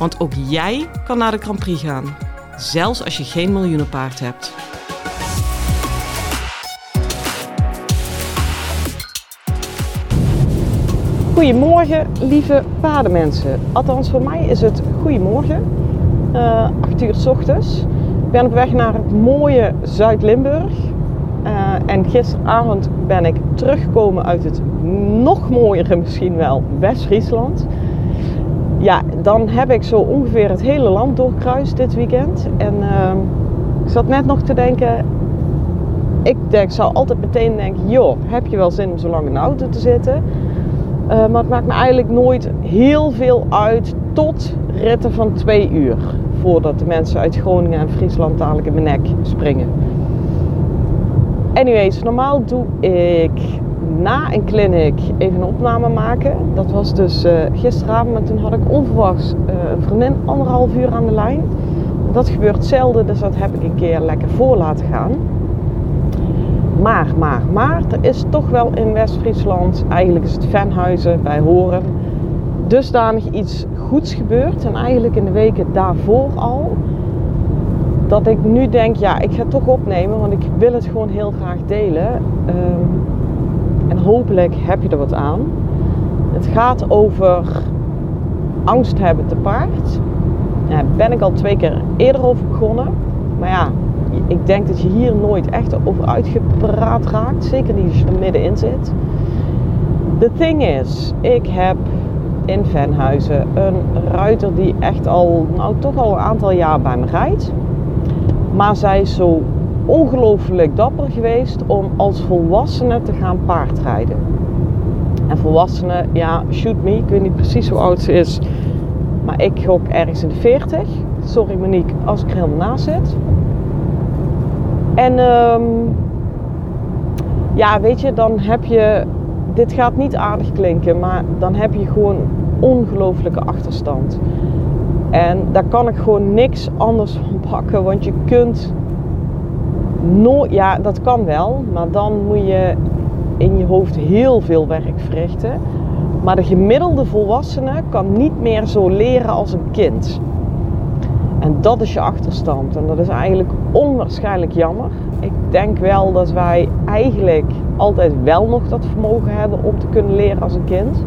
Want ook jij kan naar de Grand Prix gaan, zelfs als je geen miljoenenpaard hebt. Goedemorgen, lieve paardenmensen. Althans, voor mij is het goedemorgen. Uh, 8 uur s ochtends. Ik ben op weg naar het mooie Zuid-Limburg. Uh, en gisteravond ben ik teruggekomen uit het nog mooiere misschien wel West-Friesland. Ja, dan heb ik zo ongeveer het hele land doorkruist dit weekend. En uh, ik zat net nog te denken, ik denk, zou altijd meteen denken, joh, heb je wel zin om zo lang in de auto te zitten? Uh, maar het maakt me eigenlijk nooit heel veel uit tot ritten van twee uur. Voordat de mensen uit Groningen en Friesland dadelijk in mijn nek springen. Anyways, normaal doe ik na een clinic even een opname maken. Dat was dus uh, gisteravond, maar toen had ik onverwachts uh, een vriendin anderhalf uur aan de lijn. Dat gebeurt zelden, dus dat heb ik een keer lekker voor laten gaan. Maar, maar, maar, er is toch wel in West-Friesland, eigenlijk is het Venhuizen bij Horen, dusdanig iets goeds gebeurd. En eigenlijk in de weken daarvoor al. Dat ik nu denk, ja, ik ga het toch opnemen, want ik wil het gewoon heel graag delen. Um, en hopelijk heb je er wat aan. Het gaat over angst hebben te paard. Daar ben ik al twee keer eerder over begonnen. Maar ja, ik denk dat je hier nooit echt over uitgepraat raakt. Zeker niet als je er middenin zit. The thing is, ik heb in Venhuizen een ruiter die echt al, nou toch al een aantal jaar bij me rijdt. Maar zij is zo ongelooflijk dapper geweest om als volwassene te gaan paardrijden. En volwassene, ja, shoot me, ik weet niet precies hoe oud ze is. Maar ik gok ergens in de 40. Sorry Monique, als ik er helemaal naast zit. En um, ja, weet je, dan heb je. Dit gaat niet aardig klinken, maar dan heb je gewoon ongelooflijke achterstand. En daar kan ik gewoon niks anders van pakken, want je kunt Ja, dat kan wel, maar dan moet je in je hoofd heel veel werk verrichten. Maar de gemiddelde volwassene kan niet meer zo leren als een kind. En dat is je achterstand. En dat is eigenlijk onwaarschijnlijk jammer. Ik denk wel dat wij eigenlijk altijd wel nog dat vermogen hebben om te kunnen leren als een kind.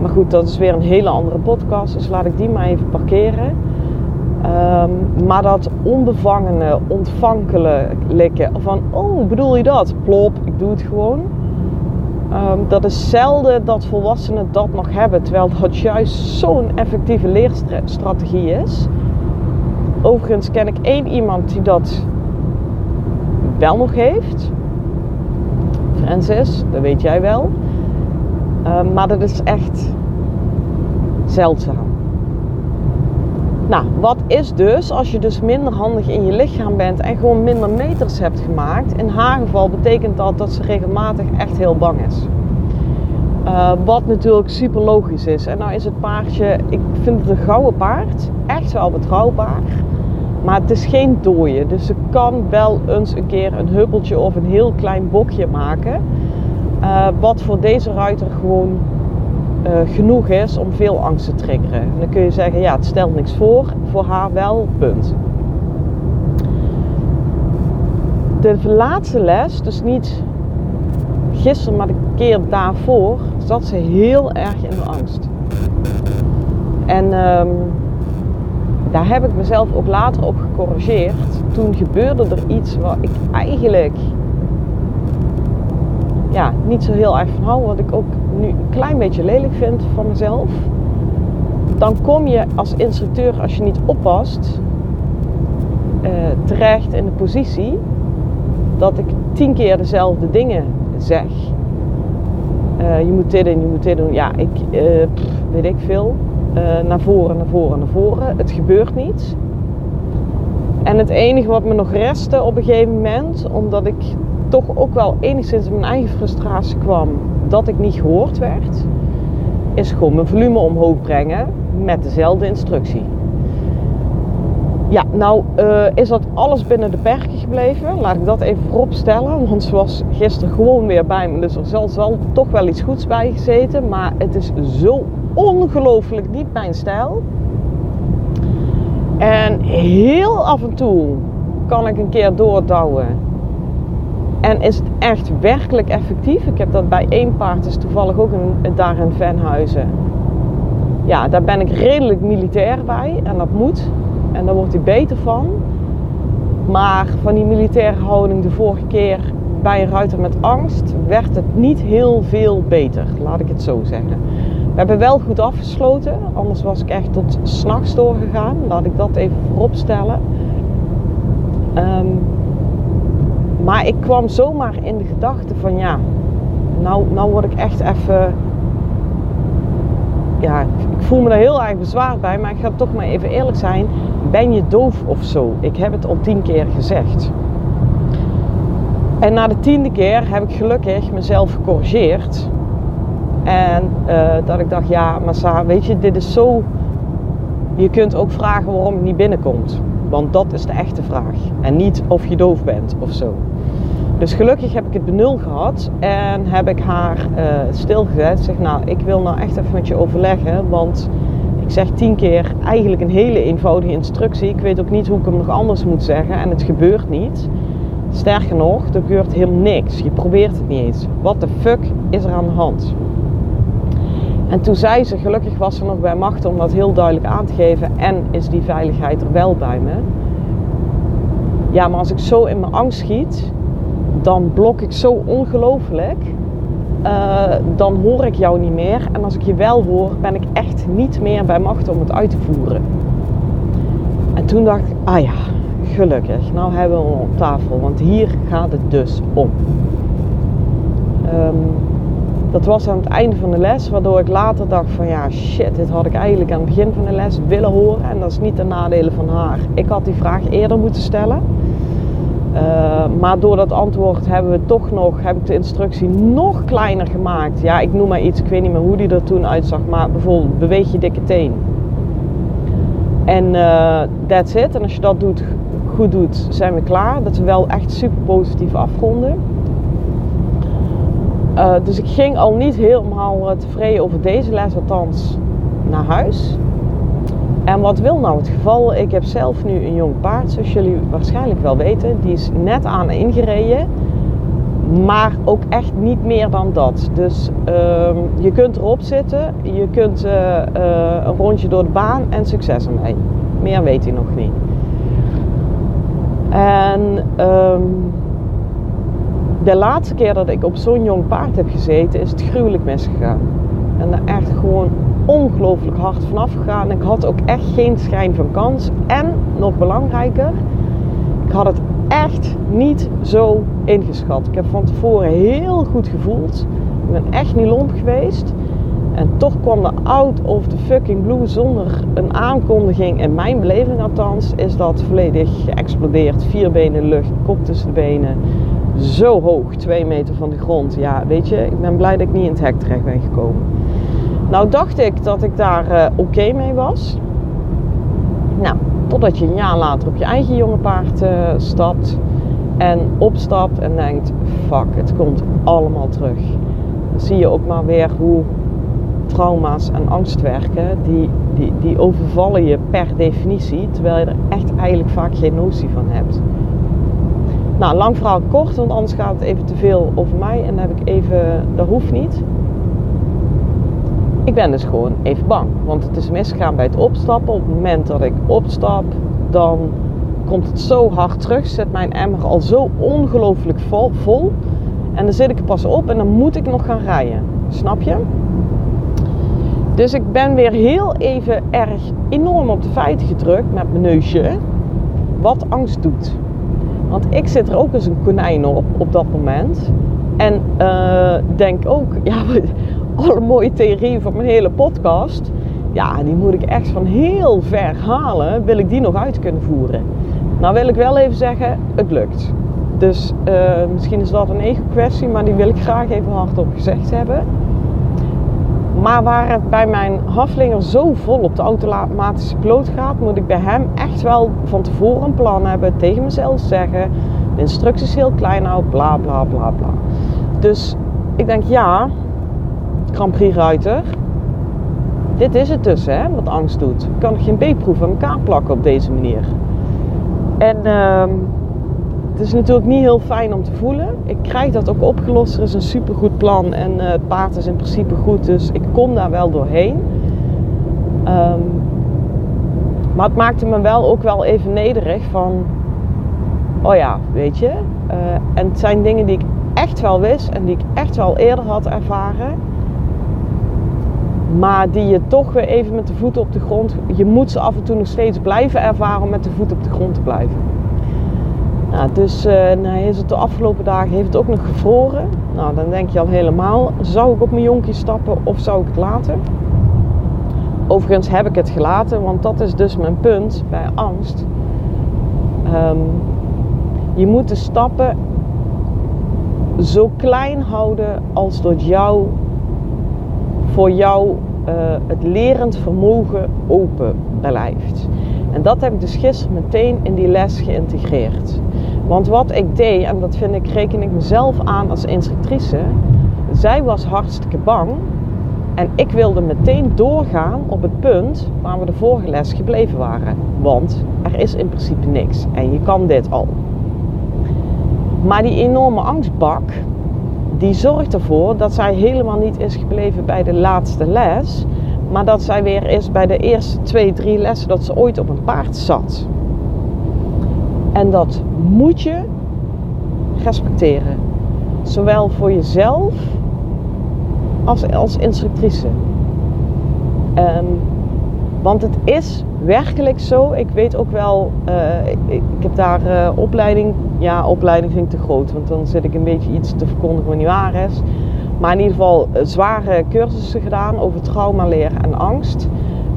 Maar goed, dat is weer een hele andere podcast, dus laat ik die maar even parkeren. Um, maar dat onbevangene, ontvankelijke van, oh, bedoel je dat? Plop, ik doe het gewoon. Um, dat is zelden dat volwassenen dat nog hebben, terwijl dat juist zo'n effectieve leerstrategie is. Overigens ken ik één iemand die dat wel nog heeft. Francis, dat weet jij wel. Um, maar dat is echt zeldzaam. Nou, wat is dus als je dus minder handig in je lichaam bent en gewoon minder meters hebt gemaakt? In haar geval betekent dat dat ze regelmatig echt heel bang is. Uh, wat natuurlijk super logisch is. En nou is het paardje, ik vind het een gouden paard, echt wel betrouwbaar. Maar het is geen dooie. Dus ze kan wel eens een keer een huppeltje of een heel klein bokje maken. Uh, wat voor deze ruiter gewoon uh, genoeg is om veel angst te triggeren. En dan kun je zeggen, ja, het stelt niks voor. Voor haar wel, punt. De laatste les, dus niet gisteren, maar de keer daarvoor, zat ze heel erg in de angst. En um, daar heb ik mezelf ook later op gecorrigeerd. Toen gebeurde er iets waar ik eigenlijk ja, niet zo heel erg van hou. Wat ik ook nu een klein beetje lelijk vind van mezelf. Dan kom je als instructeur, als je niet oppast, uh, terecht in de positie dat ik tien keer dezelfde dingen zeg. Uh, je moet dit en je moet dit doen. Ja, ik pff, weet ik veel. naar voren, naar voren, naar voren. Het gebeurt niet. En het enige wat me nog restte op een gegeven moment, omdat ik toch ook wel enigszins in mijn eigen frustratie kwam dat ik niet gehoord werd, is gewoon mijn volume omhoog brengen met dezelfde instructie. Ja, nou uh, is dat alles binnen de perken gebleven. Laat ik dat even vooropstellen. Want ze was gisteren gewoon weer bij me. Dus er zal, zal toch wel iets goeds bij gezeten. Maar het is zo ongelooflijk niet mijn stijl. En heel af en toe kan ik een keer doordouwen. En is het echt werkelijk effectief? Ik heb dat bij één paard, is toevallig ook een, daar in Venhuizen. Ja, daar ben ik redelijk militair bij en dat moet. En daar wordt hij beter van. Maar van die militaire houding de vorige keer bij een ruiter met angst werd het niet heel veel beter, laat ik het zo zeggen. We hebben wel goed afgesloten, anders was ik echt tot s'nachts doorgegaan. Laat ik dat even vooropstellen. Um, maar ik kwam zomaar in de gedachte van ja, nou, nou word ik echt even. Ja, ik voel me daar heel erg bezwaard bij, maar ik ga toch maar even eerlijk zijn. Ben je doof of zo? Ik heb het al tien keer gezegd. En na de tiende keer heb ik gelukkig mezelf gecorrigeerd. En uh, dat ik dacht, ja, Massa, weet je, dit is zo. Je kunt ook vragen waarom het niet binnenkomt. Want dat is de echte vraag. En niet of je doof bent of zo. Dus gelukkig heb ik het benul gehad en heb ik haar uh, stilgezet. Zeg, nou, ik wil nou echt even met je overleggen, want ik zeg tien keer eigenlijk een hele eenvoudige instructie. Ik weet ook niet hoe ik hem nog anders moet zeggen en het gebeurt niet. Sterker nog, er gebeurt helemaal niks. Je probeert het niet eens. Wat de fuck is er aan de hand? En toen zei ze, gelukkig was ze nog bij macht om dat heel duidelijk aan te geven en is die veiligheid er wel bij me. Ja, maar als ik zo in mijn angst schiet, dan blok ik zo ongelooflijk. Uh, dan hoor ik jou niet meer. En als ik je wel hoor, ben ik echt niet meer bij macht om het uit te voeren. En toen dacht ik, ah ja, gelukkig. Nou hebben we hem op tafel, want hier gaat het dus om. Um, dat was aan het einde van de les, waardoor ik later dacht van ja, shit, dit had ik eigenlijk aan het begin van de les willen horen. En dat is niet de nadelen van haar. Ik had die vraag eerder moeten stellen. Uh, maar door dat antwoord hebben we toch nog, heb ik de instructie nog kleiner gemaakt. Ja, ik noem maar iets, ik weet niet meer hoe die er toen uitzag, maar bijvoorbeeld beweeg je dikke teen. En uh, that's it. En als je dat doet, goed doet, zijn we klaar. Dat we wel echt super positief afronden. Uh, dus ik ging al niet helemaal tevreden over deze les, althans naar huis. En wat wil nou het geval? Ik heb zelf nu een jong paard, zoals jullie waarschijnlijk wel weten. Die is net aan ingereden. Maar ook echt niet meer dan dat. Dus uh, je kunt erop zitten, je kunt uh, uh, een rondje door de baan en succes ermee. Meer weet hij nog niet. En um, de laatste keer dat ik op zo'n jong paard heb gezeten, is het gruwelijk misgegaan. En echt gewoon ongelooflijk hard vanaf gegaan. Ik had ook echt geen schijn van kans. En nog belangrijker, ik had het echt niet zo ingeschat. Ik heb van tevoren heel goed gevoeld. Ik ben echt niet lomp geweest. En toch kwam de out of the fucking blue zonder een aankondiging. In mijn beleving althans is dat volledig geëxplodeerd. Vier benen lucht, kop tussen de benen. Zo hoog, twee meter van de grond. Ja, weet je, ik ben blij dat ik niet in het hek terecht ben gekomen. Nou dacht ik dat ik daar uh, oké mee was. Nou, totdat je een jaar later op je eigen jonge paard uh, stapt en opstapt en denkt: fuck, het komt allemaal terug. Dan zie je ook maar weer hoe trauma's en angst werken. Die, die, die overvallen je per definitie, terwijl je er echt eigenlijk vaak geen notie van hebt. Nou, lang verhaal kort, want anders gaat het even te veel over mij en dan heb ik even, dat hoeft niet. Ik ben dus gewoon even bang. Want het is misgegaan bij het opstappen. Op het moment dat ik opstap, dan komt het zo hard terug. Zet mijn emmer al zo ongelooflijk vol, vol. En dan zit ik er pas op en dan moet ik nog gaan rijden. Snap je? Dus ik ben weer heel even erg enorm op de feiten gedrukt met mijn neusje. Wat angst doet. Want ik zit er ook als een konijn op op dat moment. En uh, denk ook, ja, alle mooie theorieën van mijn hele podcast. ja, die moet ik echt van heel ver halen, wil ik die nog uit kunnen voeren. Nou wil ik wel even zeggen, het lukt. Dus uh, misschien is dat een ego-kwestie, maar die wil ik graag even hardop gezegd hebben. Maar waar het bij mijn Haflinger zo vol op de automatische piloot gaat, moet ik bij hem echt wel van tevoren een plan hebben, tegen mezelf zeggen, de instructies heel klein houden, bla bla bla bla. Dus ik denk ja, Grand Prix ruiter, dit is het dus hè, wat angst doet. Ik kan geen B-proef aan elkaar plakken op deze manier. En uh, het is natuurlijk niet heel fijn om te voelen. Ik krijg dat ook opgelost. Er is een supergoed plan en uh, het paard is in principe goed. Dus ik kom daar wel doorheen. Um, maar het maakte me wel ook wel even nederig van... Oh ja, weet je. Uh, en het zijn dingen die ik echt wel wist en die ik echt wel eerder had ervaren. Maar die je toch weer even met de voeten op de grond. Je moet ze af en toe nog steeds blijven ervaren om met de voeten op de grond te blijven. Nou, dus nou is het de afgelopen dagen heeft het ook nog gevroren. Nou, dan denk je al helemaal, zou ik op mijn jonkie stappen of zou ik het laten? Overigens heb ik het gelaten, want dat is dus mijn punt bij angst. Um, je moet de stappen zo klein houden als door jou voor jou uh, het lerend vermogen open blijft. En dat heb ik dus gisteren meteen in die les geïntegreerd. Want wat ik deed, en dat vind ik, reken ik mezelf aan als instructrice, zij was hartstikke bang. En ik wilde meteen doorgaan op het punt waar we de vorige les gebleven waren. Want er is in principe niks en je kan dit al. Maar die enorme angstbak, die zorgt ervoor dat zij helemaal niet is gebleven bij de laatste les. Maar dat zij weer is bij de eerste twee, drie lessen dat ze ooit op een paard zat. En dat moet je respecteren. Zowel voor jezelf als als instructrice. Um, want het is werkelijk zo. Ik weet ook wel, uh, ik, heb daar uh, opleiding. Ja, opleiding vind ik te groot. Want dan zit ik een beetje iets te verkondigen wat niet waar is. Maar in ieder geval uh, zware cursussen gedaan over trauma, leren en angst.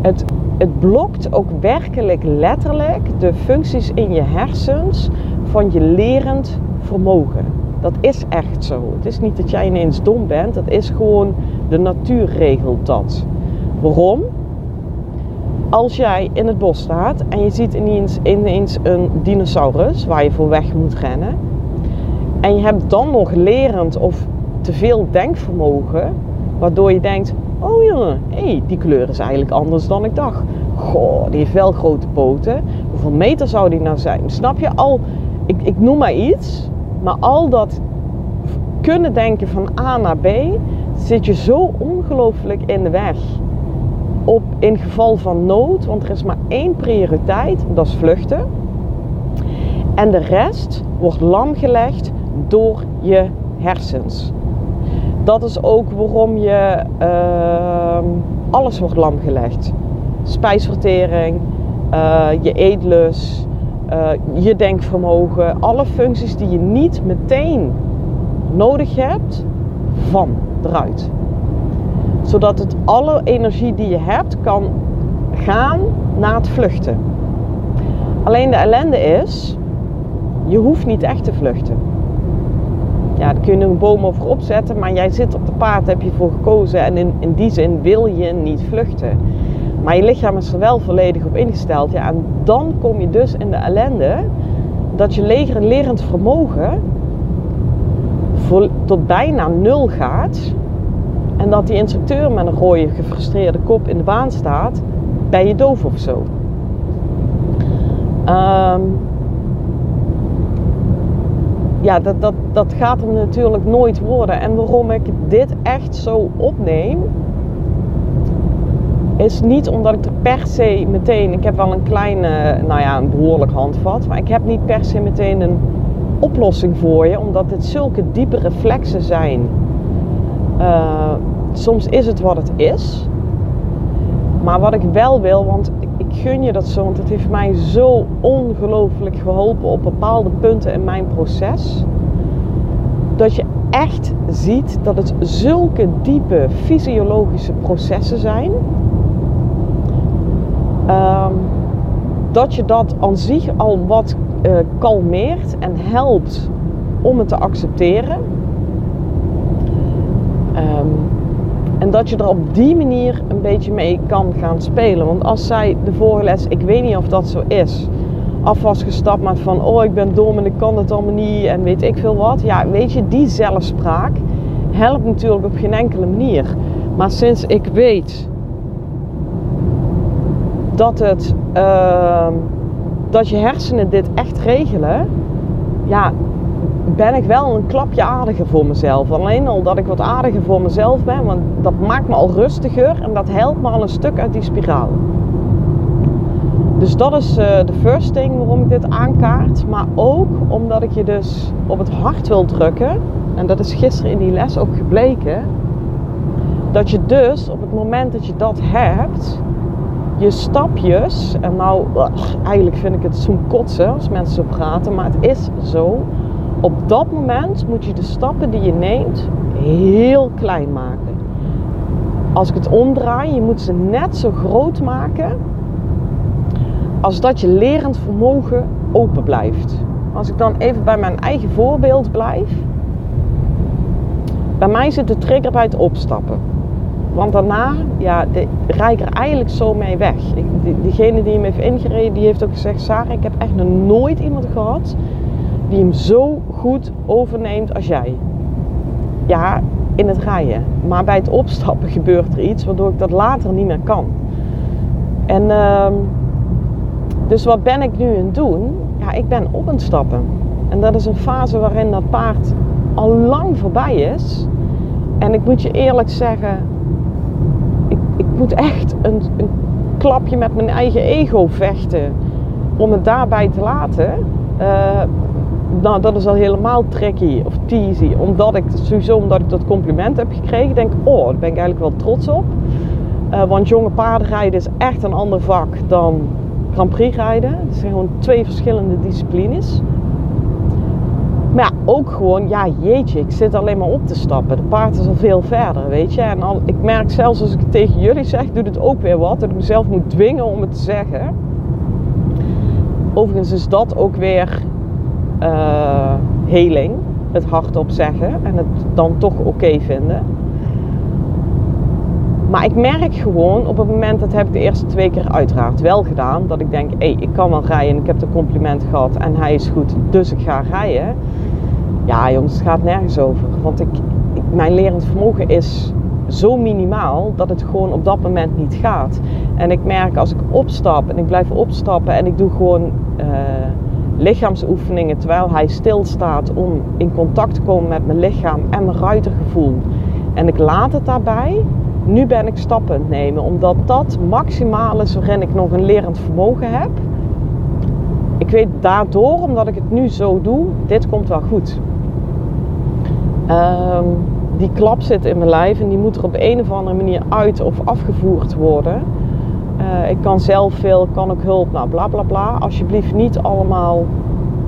Het, het blokt ook werkelijk letterlijk de functies in je hersens van je lerend vermogen. Dat is echt zo. Het is niet dat jij ineens dom bent. Dat is gewoon de natuur regelt dat. Waarom? Als jij in het bos staat en je ziet ineens, ineens een dinosaurus waar je voor weg moet rennen. En je hebt dan nog lerend of te veel denkvermogen. Waardoor je denkt, oh ja, hey, die kleur is eigenlijk anders dan ik dacht. Goh, die heeft wel grote poten. Hoeveel meter zou die nou zijn? Snap je al? Ik, ik noem maar iets. Maar al dat kunnen denken van A naar B zit je zo ongelooflijk in de weg. In geval van nood, want er is maar één prioriteit, dat is vluchten. En de rest wordt lamgelegd door je hersens. Dat is ook waarom je uh, alles wordt lamgelegd. Spijsvertering, uh, je eetlus, uh, je denkvermogen, alle functies die je niet meteen nodig hebt, van eruit. Zodat het alle energie die je hebt kan gaan naar het vluchten. Alleen de ellende is, je hoeft niet echt te vluchten. Ja, daar kun je een boom over opzetten, maar jij zit op de paard, heb je voor gekozen en in, in die zin wil je niet vluchten. Maar je lichaam is er wel volledig op ingesteld. Ja, en dan kom je dus in de ellende dat je lerend vermogen tot bijna nul gaat. En dat die instructeur met een rode gefrustreerde kop in de baan staat. Ben je doof of zo? Um, ja, dat, dat, dat gaat hem natuurlijk nooit worden. En waarom ik dit echt zo opneem, is niet omdat ik er per se meteen. Ik heb wel een kleine, nou ja, een behoorlijk handvat. Maar ik heb niet per se meteen een oplossing voor je, omdat dit zulke diepe reflexen zijn. Uh, soms is het wat het is. Maar wat ik wel wil, want ik gun je dat zo, want het heeft mij zo ongelooflijk geholpen op bepaalde punten in mijn proces. Dat je echt ziet dat het zulke diepe fysiologische processen zijn. ehm, dat je dat aan zich al wat uh, kalmeert en helpt om het te accepteren. Ehm, en dat je er op die manier een beetje mee kan gaan spelen. Want als zij de vorige les, ik weet niet of dat zo is, af was gestapt met van oh ik ben dom en ik kan het allemaal niet en weet ik veel wat. Ja, weet je, die zelfspraak helpt natuurlijk op geen enkele manier. Maar sinds ik weet dat, het, uh, dat je hersenen dit echt regelen, ja, ben ik wel een klapje aardiger voor mezelf. Alleen al dat ik wat aardiger voor mezelf ben, want dat maakt me al rustiger en dat helpt me al een stuk uit die spiraal. Dus dat is uh, de first thing waarom ik dit aankaart. Maar ook omdat ik je dus op het hart wil drukken. En dat is gisteren in die les ook gebleken. Dat je dus op het moment dat je dat hebt, je stapjes, en nou, eigenlijk vind ik het zo'n kotsen als mensen zo praten, maar het is zo. Op dat moment moet je de stappen die je neemt heel klein maken. Als ik het omdraai, je moet ze net zo groot maken als dat je lerend vermogen open blijft. Als ik dan even bij mijn eigen voorbeeld blijf. Bij mij zit de trigger bij het opstappen. Want daarna ja, de, ik er eigenlijk zo mee weg. Ik, die, diegene die hem heeft ingereden, die heeft ook gezegd... Sarah, ik heb echt nog nooit iemand gehad die hem zo goed overneemt als jij. Ja, in het rijden. Maar bij het opstappen gebeurt er iets waardoor ik dat later niet meer kan. En... Uh, dus wat ben ik nu aan het doen? Ja, ik ben op aan het stappen. En dat is een fase waarin dat paard al lang voorbij is. En ik moet je eerlijk zeggen, ik, ik moet echt een, een klapje met mijn eigen ego vechten om het daarbij te laten. Uh, nou, dat is al helemaal tricky of teasy. Omdat ik sowieso omdat ik dat compliment heb gekregen, denk oh, daar ben ik eigenlijk wel trots op. Uh, want jonge paardenrijden is echt een ander vak dan Grand Prix rijden. Het zijn gewoon twee verschillende disciplines. Maar ja, ook gewoon, ja jeetje, ik zit alleen maar op te stappen. De paard is al veel verder, weet je. En al, ik merk zelfs als ik het tegen jullie zeg, doet het ook weer wat. Dat ik mezelf moet dwingen om het te zeggen. Overigens is dat ook weer uh, heling. Het hardop zeggen en het dan toch oké vinden. Maar ik merk gewoon op het moment, dat heb ik de eerste twee keer uiteraard wel gedaan, dat ik denk, hé, hey, ik kan wel rijden, ik heb de compliment gehad en hij is goed, dus ik ga rijden. Ja jongens, het gaat nergens over. Want ik, mijn lerend vermogen is zo minimaal dat het gewoon op dat moment niet gaat. En ik merk als ik opstap en ik blijf opstappen en ik doe gewoon uh, lichaamsoefeningen terwijl hij stilstaat om in contact te komen met mijn lichaam en mijn ruitergevoel. En ik laat het daarbij, nu ben ik stappen nemen, omdat dat maximaal is waarin ik nog een lerend vermogen heb. Ik weet daardoor, omdat ik het nu zo doe, dit komt wel goed. Um, die klap zit in mijn lijf en die moet er op een of andere manier uit of afgevoerd worden. Uh, ik kan zelf veel, kan ook hulp, nou bla bla bla. Alsjeblieft niet allemaal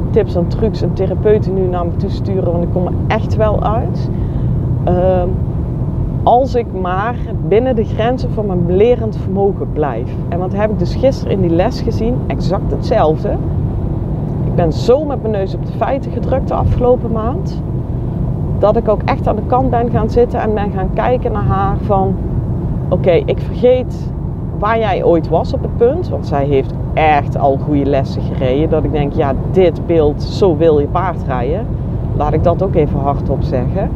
tips en trucs en therapeuten nu naar me toe sturen, want ik kom er echt wel uit. Uh, als ik maar binnen de grenzen van mijn lerend vermogen blijf. En wat heb ik dus gisteren in die les gezien? Exact hetzelfde. Ik ben zo met mijn neus op de feiten gedrukt de afgelopen maand. Dat ik ook echt aan de kant ben gaan zitten en ben gaan kijken naar haar van... Oké, ik vergeet waar jij ooit was op het punt. Want zij heeft echt al goede lessen gereden. Dat ik denk, ja, dit beeld, zo wil je paard rijden. Laat ik dat ook even hardop zeggen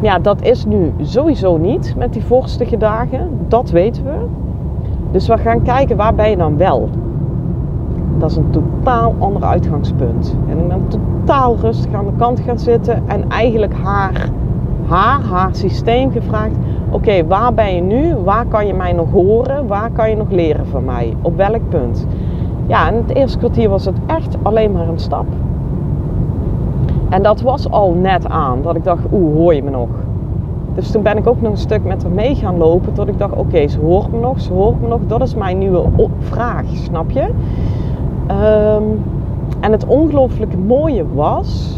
ja, dat is nu sowieso niet met die vorstige dagen. Dat weten we. Dus we gaan kijken waar ben je dan wel. Dat is een totaal ander uitgangspunt. En ik ben totaal rustig aan de kant gaan zitten en eigenlijk haar, haar, haar systeem gevraagd. Oké, waar ben je nu? Waar kan je mij nog horen? Waar kan je nog leren van mij? Op welk punt? Ja, in het eerste kwartier was het echt alleen maar een stap. En dat was al net aan dat ik dacht, oeh, hoor je me nog? Dus toen ben ik ook nog een stuk met haar mee gaan lopen. Tot ik dacht, oké, ze hoort me nog, ze hoort me nog. Dat is mijn nieuwe vraag, snap je? Um, en het ongelooflijk mooie was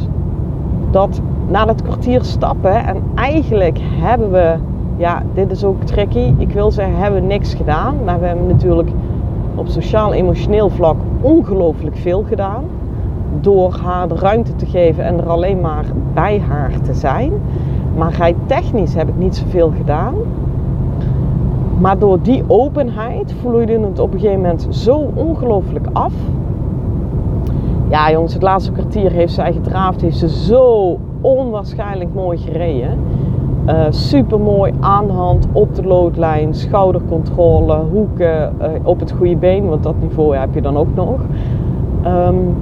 dat na dat kwartier stappen en eigenlijk hebben we ja, dit is ook tricky. Ik wil zeggen, hebben we niks gedaan. Maar we hebben natuurlijk op sociaal-emotioneel vlak ongelooflijk veel gedaan. Door haar de ruimte te geven en er alleen maar bij haar te zijn. Maar technisch heb ik niet zoveel gedaan. Maar door die openheid vloeide het op een gegeven moment zo ongelooflijk af. Ja jongens, het laatste kwartier heeft zij gedraafd. Heeft ze zo onwaarschijnlijk mooi gereden. Uh, eh, super mooi aan de hand, op de loodlijn, schoudercontrole, hoeken, uh, op het goede been, want dat niveau heb je dan ook nog. Um,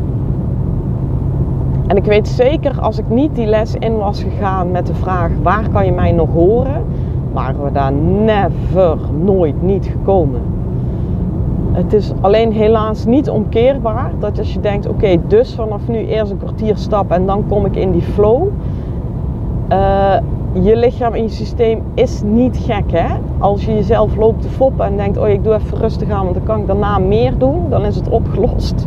en ik weet zeker, als ik niet die les in was gegaan met de vraag waar kan je mij nog horen, waren we daar never, nooit niet gekomen. Het is alleen helaas niet omkeerbaar dat als je denkt, oké, dus vanaf nu eerst een kwartier stappen en dan kom ik in die flow. Uh, je lichaam en je systeem is niet gek hè. Als je jezelf loopt te foppen en denkt, oh ik doe even rustig aan, want dan kan ik daarna meer doen, dan is het opgelost.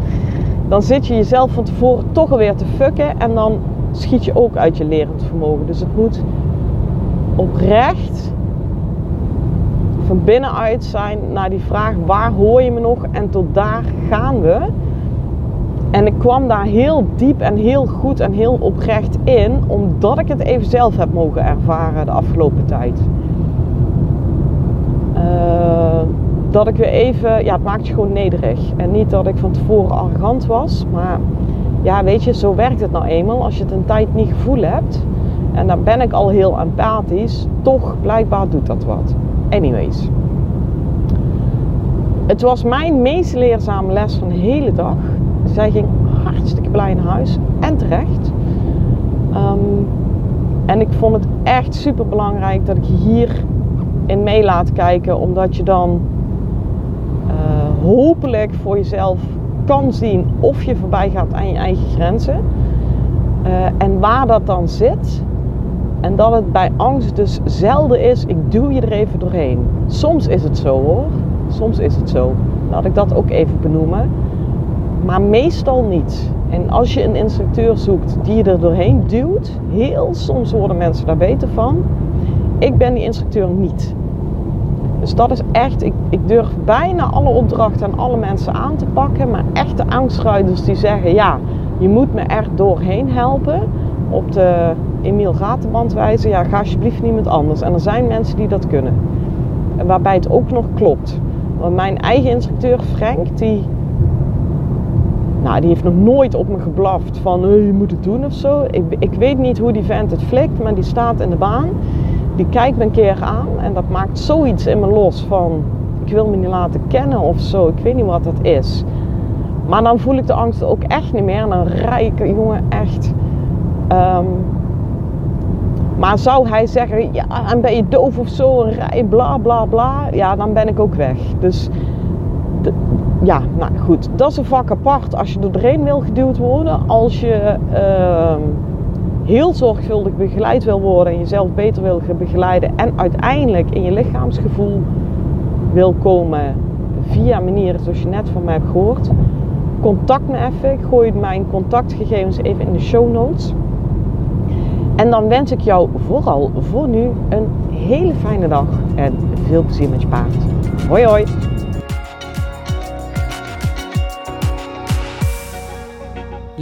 Dan zit je jezelf van tevoren toch alweer te fucken en dan schiet je ook uit je lerend vermogen. Dus het moet oprecht van binnenuit zijn naar die vraag waar hoor je me nog en tot daar gaan we. En ik kwam daar heel diep en heel goed en heel oprecht in, omdat ik het even zelf heb mogen ervaren de afgelopen tijd. Uh, dat ik weer even, ja, het maakt je gewoon nederig. En niet dat ik van tevoren arrogant was, maar ja, weet je, zo werkt het nou eenmaal. Als je het een tijd niet gevoel hebt, en dan ben ik al heel empathisch, toch blijkbaar doet dat wat. Anyways. Het was mijn meest leerzame les van de hele dag. Zij ging hartstikke blij naar huis en terecht. Ehm, en ik vond het echt super belangrijk dat ik je hier in mee laat kijken, omdat je dan uh, hopelijk voor jezelf kan zien of je voorbij gaat aan je eigen grenzen. Uh, en waar dat dan zit. En dat het bij angst dus zelden is, ik duw je er even doorheen. Soms is het zo hoor. Soms is het zo. Laat ik dat ook even benoemen maar meestal niet. En als je een instructeur zoekt die je er doorheen duwt, heel soms worden mensen daar beter van. Ik ben die instructeur niet. Dus dat is echt, ik, ik durf bijna alle opdrachten en alle mensen aan te pakken, maar echte angstruiders die zeggen, ja, je moet me er doorheen helpen op de Emiel Ratenband wijze, ja, ga alsjeblieft niemand anders. En er zijn mensen die dat kunnen. En waarbij het ook nog klopt. Want mijn eigen instructeur Frank, die nou, die heeft nog nooit op me geblaft van je moet het doen of zo. Ik, ik weet niet hoe die vent het flikt, maar die staat in de baan. Die kijkt me een keer aan en dat maakt zoiets in me los van ik wil me niet laten kennen of zo. Ik weet niet wat dat is. Maar dan voel ik de angst ook echt niet meer. En dan rij ik, jongen, echt. Um, maar zou hij zeggen, ja, en ben je doof of zo, rij bla bla bla, ja, dan ben ik ook weg. Dus ja, nou goed, dat is een vak apart als je er doorheen wil geduwd worden. Als je uh, heel zorgvuldig begeleid wil worden en jezelf beter wil begeleiden en uiteindelijk in je lichaamsgevoel wil komen via manieren zoals je net van mij hebt gehoord, contact me even. Ik gooi mijn contactgegevens even in de show notes. En dan wens ik jou vooral voor nu een hele fijne dag en veel plezier met je paard. Hoi hoi!